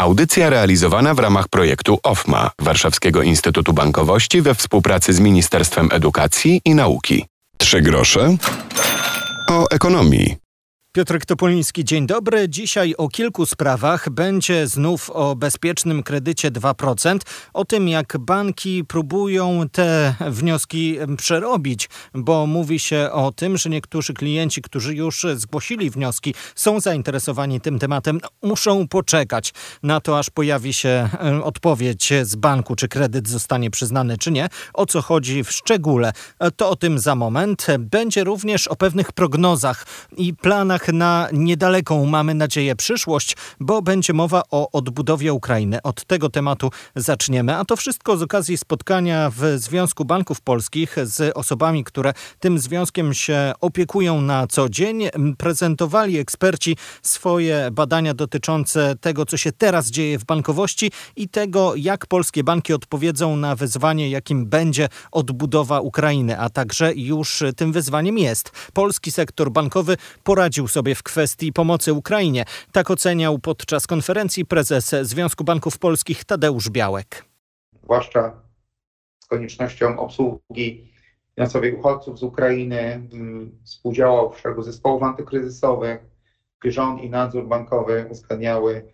Audycja realizowana w ramach projektu OFMA Warszawskiego Instytutu Bankowości we współpracy z Ministerstwem Edukacji i Nauki. Trzy grosze o ekonomii. Piotr Topoliński, dzień dobry. Dzisiaj o kilku sprawach. Będzie znów o bezpiecznym kredycie 2%, o tym jak banki próbują te wnioski przerobić, bo mówi się o tym, że niektórzy klienci, którzy już zgłosili wnioski, są zainteresowani tym tematem, muszą poczekać na to, aż pojawi się odpowiedź z banku, czy kredyt zostanie przyznany, czy nie. O co chodzi w szczególe, to o tym za moment. Będzie również o pewnych prognozach i planach na niedaleką, mamy nadzieję, przyszłość, bo będzie mowa o odbudowie Ukrainy. Od tego tematu zaczniemy, a to wszystko z okazji spotkania w Związku Banków Polskich z osobami, które tym związkiem się opiekują na co dzień. Prezentowali eksperci swoje badania dotyczące tego, co się teraz dzieje w bankowości i tego, jak polskie banki odpowiedzą na wyzwanie, jakim będzie odbudowa Ukrainy, a także już tym wyzwaniem jest. Polski sektor bankowy poradził sobie sobie w kwestii pomocy Ukrainie. Tak oceniał podczas konferencji prezes Związku Banków Polskich Tadeusz Białek. Zwłaszcza z koniecznością obsługi finansowej uchodźców z Ukrainy, mm, współdziałał w szeregu zespołów antykryzysowych, rząd i nadzór bankowy uzgadniały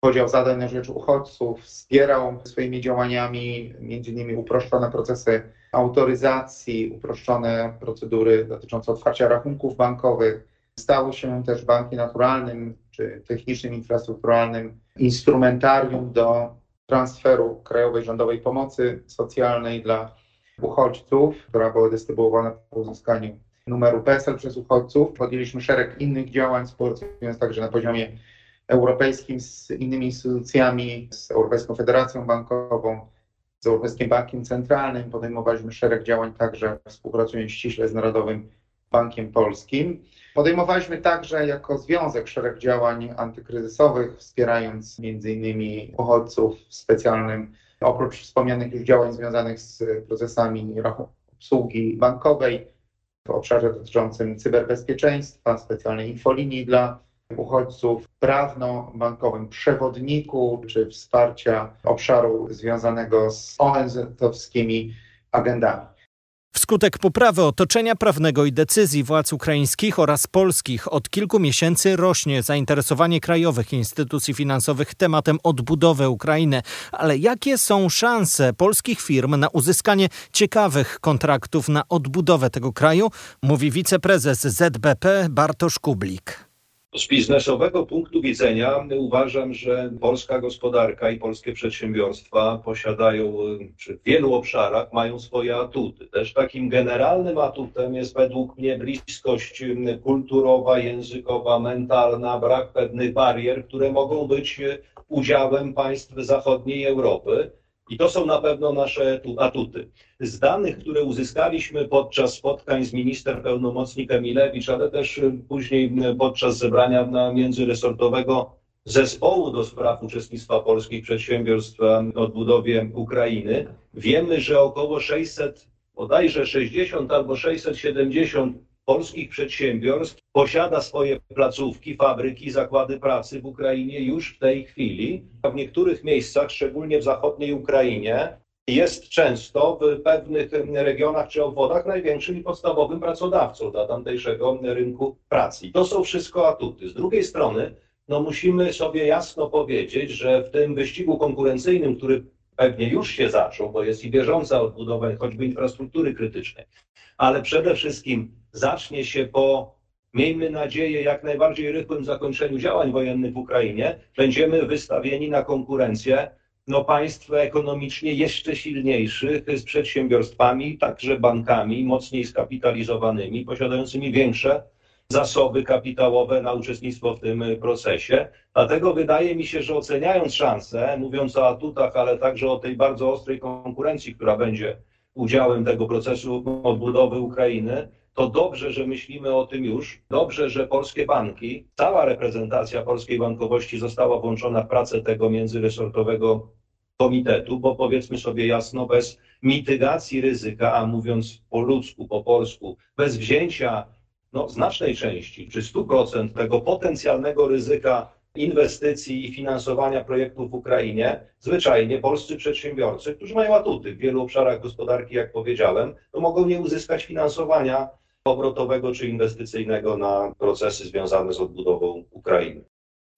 podział zadań na rzecz uchodźców, wspierał swoimi działaniami m.in. uproszczone procesy autoryzacji, uproszczone procedury dotyczące otwarcia rachunków bankowych, stały się też banki naturalnym czy technicznym, infrastrukturalnym instrumentarium do transferu krajowej rządowej pomocy socjalnej dla uchodźców, która była dystrybuowana po uzyskaniu numeru PESEL przez uchodźców. Podjęliśmy szereg innych działań, współpracując także na poziomie europejskim z innymi instytucjami, z Europejską Federacją Bankową, z Europejskim Bankiem Centralnym. Podejmowaliśmy szereg działań także współpracując ściśle z Narodowym Bankiem Polskim. Podejmowaliśmy także jako związek szereg działań antykryzysowych, wspierając m.in. uchodźców w specjalnym, oprócz wspomnianych już działań związanych z procesami obsługi bankowej, w obszarze dotyczącym cyberbezpieczeństwa, specjalnej infolinii dla uchodźców, prawno-bankowym przewodniku czy wsparcia obszaru związanego z ONZ-owskimi agendami. Wskutek poprawy otoczenia prawnego i decyzji władz ukraińskich oraz polskich od kilku miesięcy rośnie zainteresowanie krajowych instytucji finansowych tematem odbudowy Ukrainy. Ale jakie są szanse polskich firm na uzyskanie ciekawych kontraktów na odbudowę tego kraju? Mówi wiceprezes ZBP Bartosz Kublik. Z biznesowego punktu widzenia uważam, że polska gospodarka i polskie przedsiębiorstwa posiadają, czy w wielu obszarach mają swoje atuty. Też takim generalnym atutem jest według mnie bliskość kulturowa, językowa, mentalna, brak pewnych barier, które mogą być udziałem państw zachodniej Europy. I to są na pewno nasze atuty. Z danych, które uzyskaliśmy podczas spotkań z minister pełnomocnik Emilewicz, ale też później podczas zebrania międzyresortowego zespołu do spraw uczestnictwa polskich przedsiębiorstw w odbudowie Ukrainy, wiemy, że około 600, bodajże 60 albo 670 polskich przedsiębiorstw posiada swoje placówki, fabryki, zakłady pracy w Ukrainie już w tej chwili. W niektórych miejscach, szczególnie w zachodniej Ukrainie, jest często w pewnych regionach czy obwodach największym i podstawowym pracodawcą dla tamtejszego rynku pracy. To są wszystko atuty. Z drugiej strony, no musimy sobie jasno powiedzieć, że w tym wyścigu konkurencyjnym, który pewnie już się zaczął, bo jest i bieżąca odbudowa choćby infrastruktury krytycznej, ale przede wszystkim zacznie się po, miejmy nadzieję, jak najbardziej rychłym zakończeniu działań wojennych w Ukrainie, będziemy wystawieni na konkurencję no, państw ekonomicznie jeszcze silniejszych z przedsiębiorstwami, także bankami mocniej skapitalizowanymi, posiadającymi większe zasoby kapitałowe na uczestnictwo w tym procesie. Dlatego wydaje mi się, że oceniając szanse, mówiąc o atutach, ale także o tej bardzo ostrej konkurencji, która będzie udziałem tego procesu odbudowy Ukrainy, to dobrze, że myślimy o tym już. Dobrze, że polskie banki, cała reprezentacja polskiej bankowości została włączona w pracę tego międzyresortowego komitetu, bo powiedzmy sobie jasno, bez mitygacji ryzyka, a mówiąc po ludzku, po polsku, bez wzięcia no, znacznej części, czy 100% tego potencjalnego ryzyka inwestycji i finansowania projektów w Ukrainie, zwyczajnie polscy przedsiębiorcy, którzy mają atuty w wielu obszarach gospodarki, jak powiedziałem, to mogą nie uzyskać finansowania obrotowego czy inwestycyjnego na procesy związane z odbudową Ukrainy.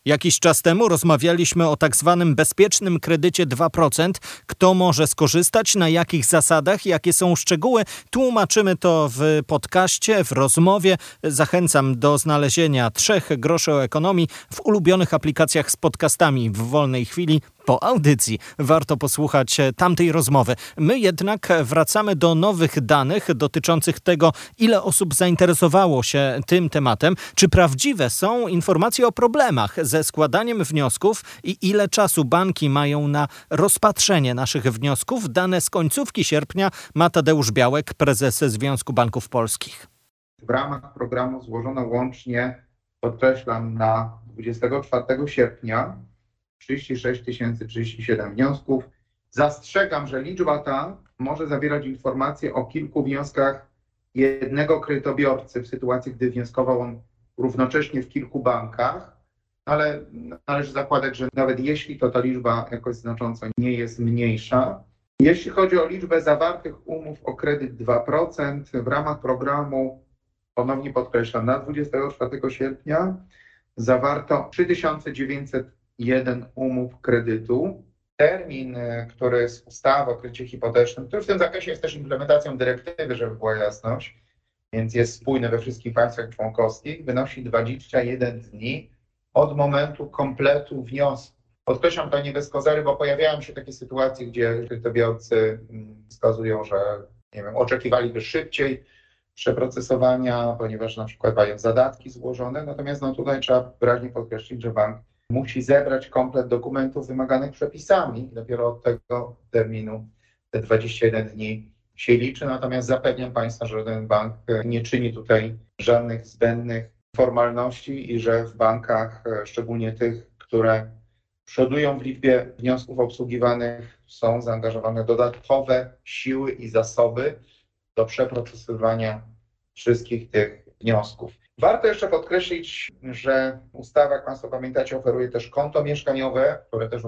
Jakiś czas temu rozmawialiśmy o tak zwanym bezpiecznym kredycie 2%. Kto może skorzystać, na jakich zasadach, jakie są szczegóły. Tłumaczymy to w podcaście, w rozmowie. Zachęcam do znalezienia trzech groszy o ekonomii w ulubionych aplikacjach z podcastami w wolnej chwili po audycji warto posłuchać e, tamtej rozmowy. My jednak wracamy do nowych danych dotyczących tego, ile osób zainteresowało się tym tematem, czy prawdziwe są informacje o problemach ze składaniem wniosków i ile czasu banki mają na rozpatrzenie naszych wniosków. Dane z końcówki sierpnia ma Tadeusz Białek, prezes Związku Banków Polskich. W ramach programu złożono łącznie, podkreślam, na 24 sierpnia 36 037 wniosków. Zastrzegam, że liczba ta może zawierać informacje o kilku wnioskach jednego kredytobiorcy w sytuacji, gdy wnioskował on równocześnie w kilku bankach, ale należy zakładać, że nawet jeśli to ta liczba jakoś znacząco nie jest mniejsza. Jeśli chodzi o liczbę zawartych umów o kredyt 2%, w ramach programu, ponownie podkreślam, na 24 sierpnia zawarto 3900 jeden umów kredytu. Termin, e, który jest ustawa o kredycie hipotecznym, który w tym zakresie jest też implementacją dyrektywy, żeby była jasność, więc jest spójny we wszystkich państwach członkowskich, wynosi 21 dni od momentu kompletu wniosku. Podkreślam to nie bez kozery, bo pojawiają się takie sytuacje, gdzie kredytobiorcy mm, wskazują, że nie wiem, oczekiwaliby szybciej przeprocesowania, ponieważ na przykład mają zadatki złożone, natomiast no tutaj trzeba wyraźnie podkreślić, że bank musi zebrać komplet dokumentów wymaganych przepisami. Dopiero od tego terminu te 21 dni się liczy. Natomiast zapewniam Państwa, że ten bank nie czyni tutaj żadnych zbędnych formalności i że w bankach, szczególnie tych, które przodują w liczbie wniosków obsługiwanych, są zaangażowane dodatkowe siły i zasoby do przeprocesowania wszystkich tych wniosków. Warto jeszcze podkreślić, że ustawa, jak Państwo pamiętacie, oferuje też konto mieszkaniowe, które też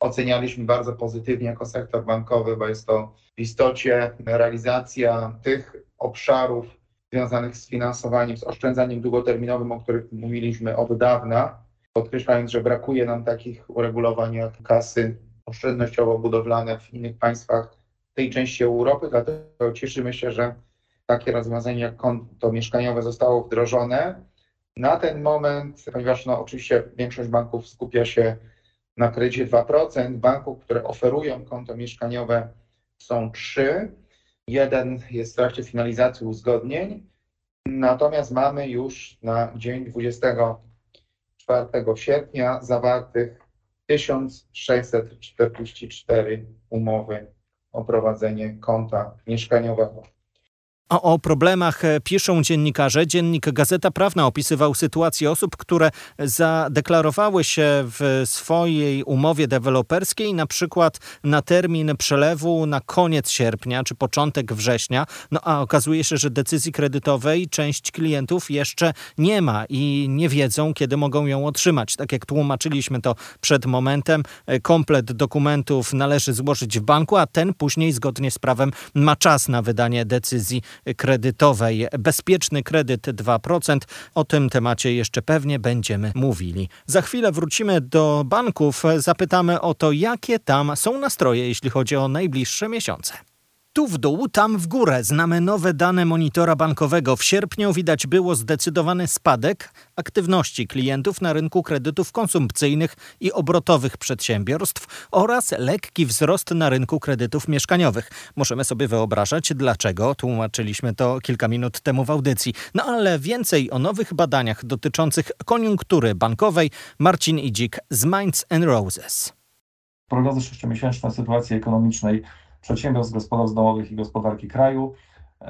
ocenialiśmy bardzo pozytywnie jako sektor bankowy, bo jest to w istocie realizacja tych obszarów związanych z finansowaniem, z oszczędzaniem długoterminowym, o których mówiliśmy od dawna, podkreślając, że brakuje nam takich uregulowań jak kasy oszczędnościowo-budowlane w innych państwach tej części Europy, dlatego cieszymy się, że takie rozwiązanie jak konto mieszkaniowe zostało wdrożone. Na ten moment, ponieważ no, oczywiście większość banków skupia się na kredycie 2%, banków, które oferują konto mieszkaniowe są trzy. Jeden jest w trakcie finalizacji uzgodnień, natomiast mamy już na dzień 24 sierpnia zawartych 1644 umowy o prowadzenie konta mieszkaniowego. A o problemach e, piszą dziennikarze. Dziennik Gazeta Prawna opisywał sytuację osób, które zadeklarowały się w swojej umowie deweloperskiej, na przykład na termin przelewu na koniec sierpnia czy początek września. No a okazuje się, że decyzji kredytowej część klientów jeszcze nie ma i nie wiedzą, kiedy mogą ją otrzymać. Tak jak tłumaczyliśmy to przed momentem, e, komplet dokumentów należy złożyć w banku, a ten później zgodnie z prawem ma czas na wydanie decyzji kredytowej. Bezpieczny kredyt 2%. O tym temacie jeszcze pewnie będziemy mówili. Za chwilę wrócimy do banków. Zapytamy o to, jakie tam są nastroje, jeśli chodzi o najbliższe miesiące. Tu w dół, tam w górę znamy nowe dane monitora bankowego. W sierpniu widać było zdecydowany spadek aktywności klientów na rynku kredytów konsumpcyjnych i obrotowych przedsiębiorstw oraz lekki wzrost na rynku kredytów mieszkaniowych. Możemy sobie wyobrażać dlaczego, tłumaczyliśmy to kilka minut temu w audycji. No ale więcej o nowych badaniach dotyczących koniunktury bankowej Marcin Idzik z Minds and Roses. Prognozy sześciomiesięczne sytuacji ekonomicznej przedsiębiorstw, gospodarstw domowych i gospodarki kraju. E,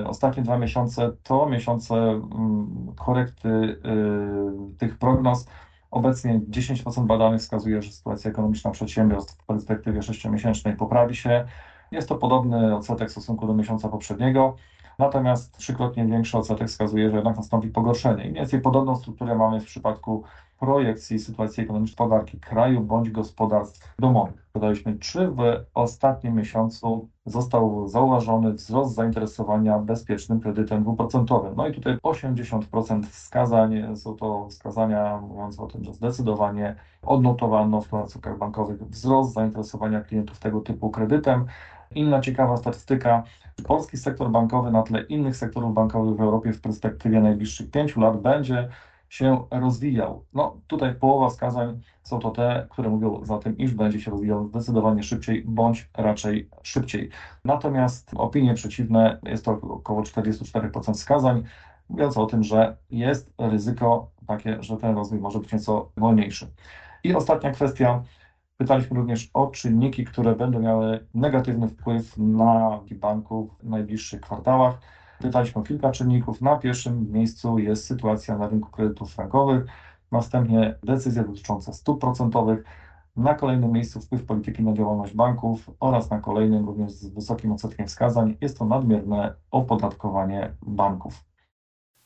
e, ostatnie dwa miesiące to miesiące mm, korekty e, tych prognoz. Obecnie 10% badanych wskazuje, że sytuacja ekonomiczna przedsiębiorstw w perspektywie 6-miesięcznej poprawi się. Jest to podobny odsetek w stosunku do miesiąca poprzedniego. Natomiast trzykrotnie większy odsetek wskazuje, że jednak nastąpi pogorszenie. I mniej więcej podobną strukturę mamy w przypadku projekcji sytuacji ekonomicznej gospodarki kraju bądź gospodarstw domowych. Pytaliśmy, czy w ostatnim miesiącu został zauważony wzrost zainteresowania bezpiecznym kredytem dwuprocentowym. No i tutaj 80% wskazań, są to wskazania mówiące o tym, że zdecydowanie odnotowano w placówkach bankowych wzrost zainteresowania klientów tego typu kredytem. Inna ciekawa statystyka, polski sektor bankowy na tle innych sektorów bankowych w Europie w perspektywie najbliższych pięciu lat będzie się rozwijał. No tutaj połowa wskazań są to te, które mówią za tym, iż będzie się rozwijał zdecydowanie szybciej, bądź raczej szybciej. Natomiast opinie przeciwne jest to około 44% wskazań, mówiące o tym, że jest ryzyko takie, że ten rozwój może być nieco wolniejszy. I ostatnia kwestia. Pytaliśmy również o czynniki, które będą miały negatywny wpływ na banków w najbliższych kwartałach. Pytaliśmy o kilka czynników. Na pierwszym miejscu jest sytuacja na rynku kredytów frankowych, następnie decyzje dotyczące stóp procentowych, na kolejnym miejscu wpływ polityki na działalność banków oraz na kolejnym, również z wysokim odsetkiem wskazań, jest to nadmierne opodatkowanie banków.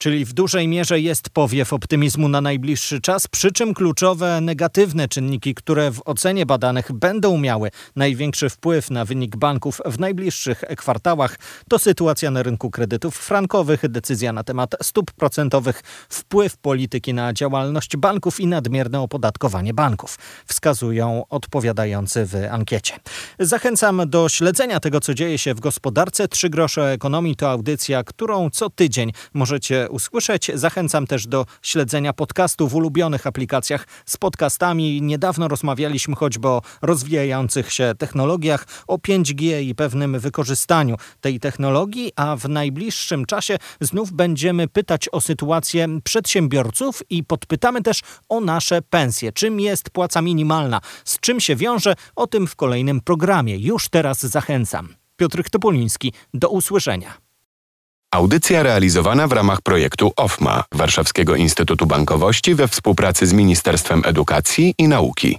Czyli w dużej mierze jest powiew optymizmu na najbliższy czas, przy czym kluczowe negatywne czynniki, które w ocenie badanych będą miały największy wpływ na wynik banków w najbliższych kwartałach, to sytuacja na rynku kredytów frankowych, decyzja na temat stóp procentowych, wpływ polityki na działalność banków i nadmierne opodatkowanie banków, wskazują odpowiadający w ankiecie. Zachęcam do śledzenia tego, co dzieje się w gospodarce. Trzy grosze ekonomii to audycja, którą co tydzień możecie usłyszeć. Zachęcam też do śledzenia podcastu w ulubionych aplikacjach z podcastami. Niedawno rozmawialiśmy choćby o rozwijających się technologiach, o 5G i pewnym wykorzystaniu tej technologii, a w najbliższym czasie znów będziemy pytać o sytuację przedsiębiorców i podpytamy też o nasze pensje. Czym jest płaca minimalna? Z czym się wiąże? O tym w kolejnym programie. Już teraz zachęcam. Piotr Topoliński, do usłyszenia. Audycja realizowana w ramach projektu OFMA Warszawskiego Instytutu Bankowości we współpracy z Ministerstwem Edukacji i Nauki.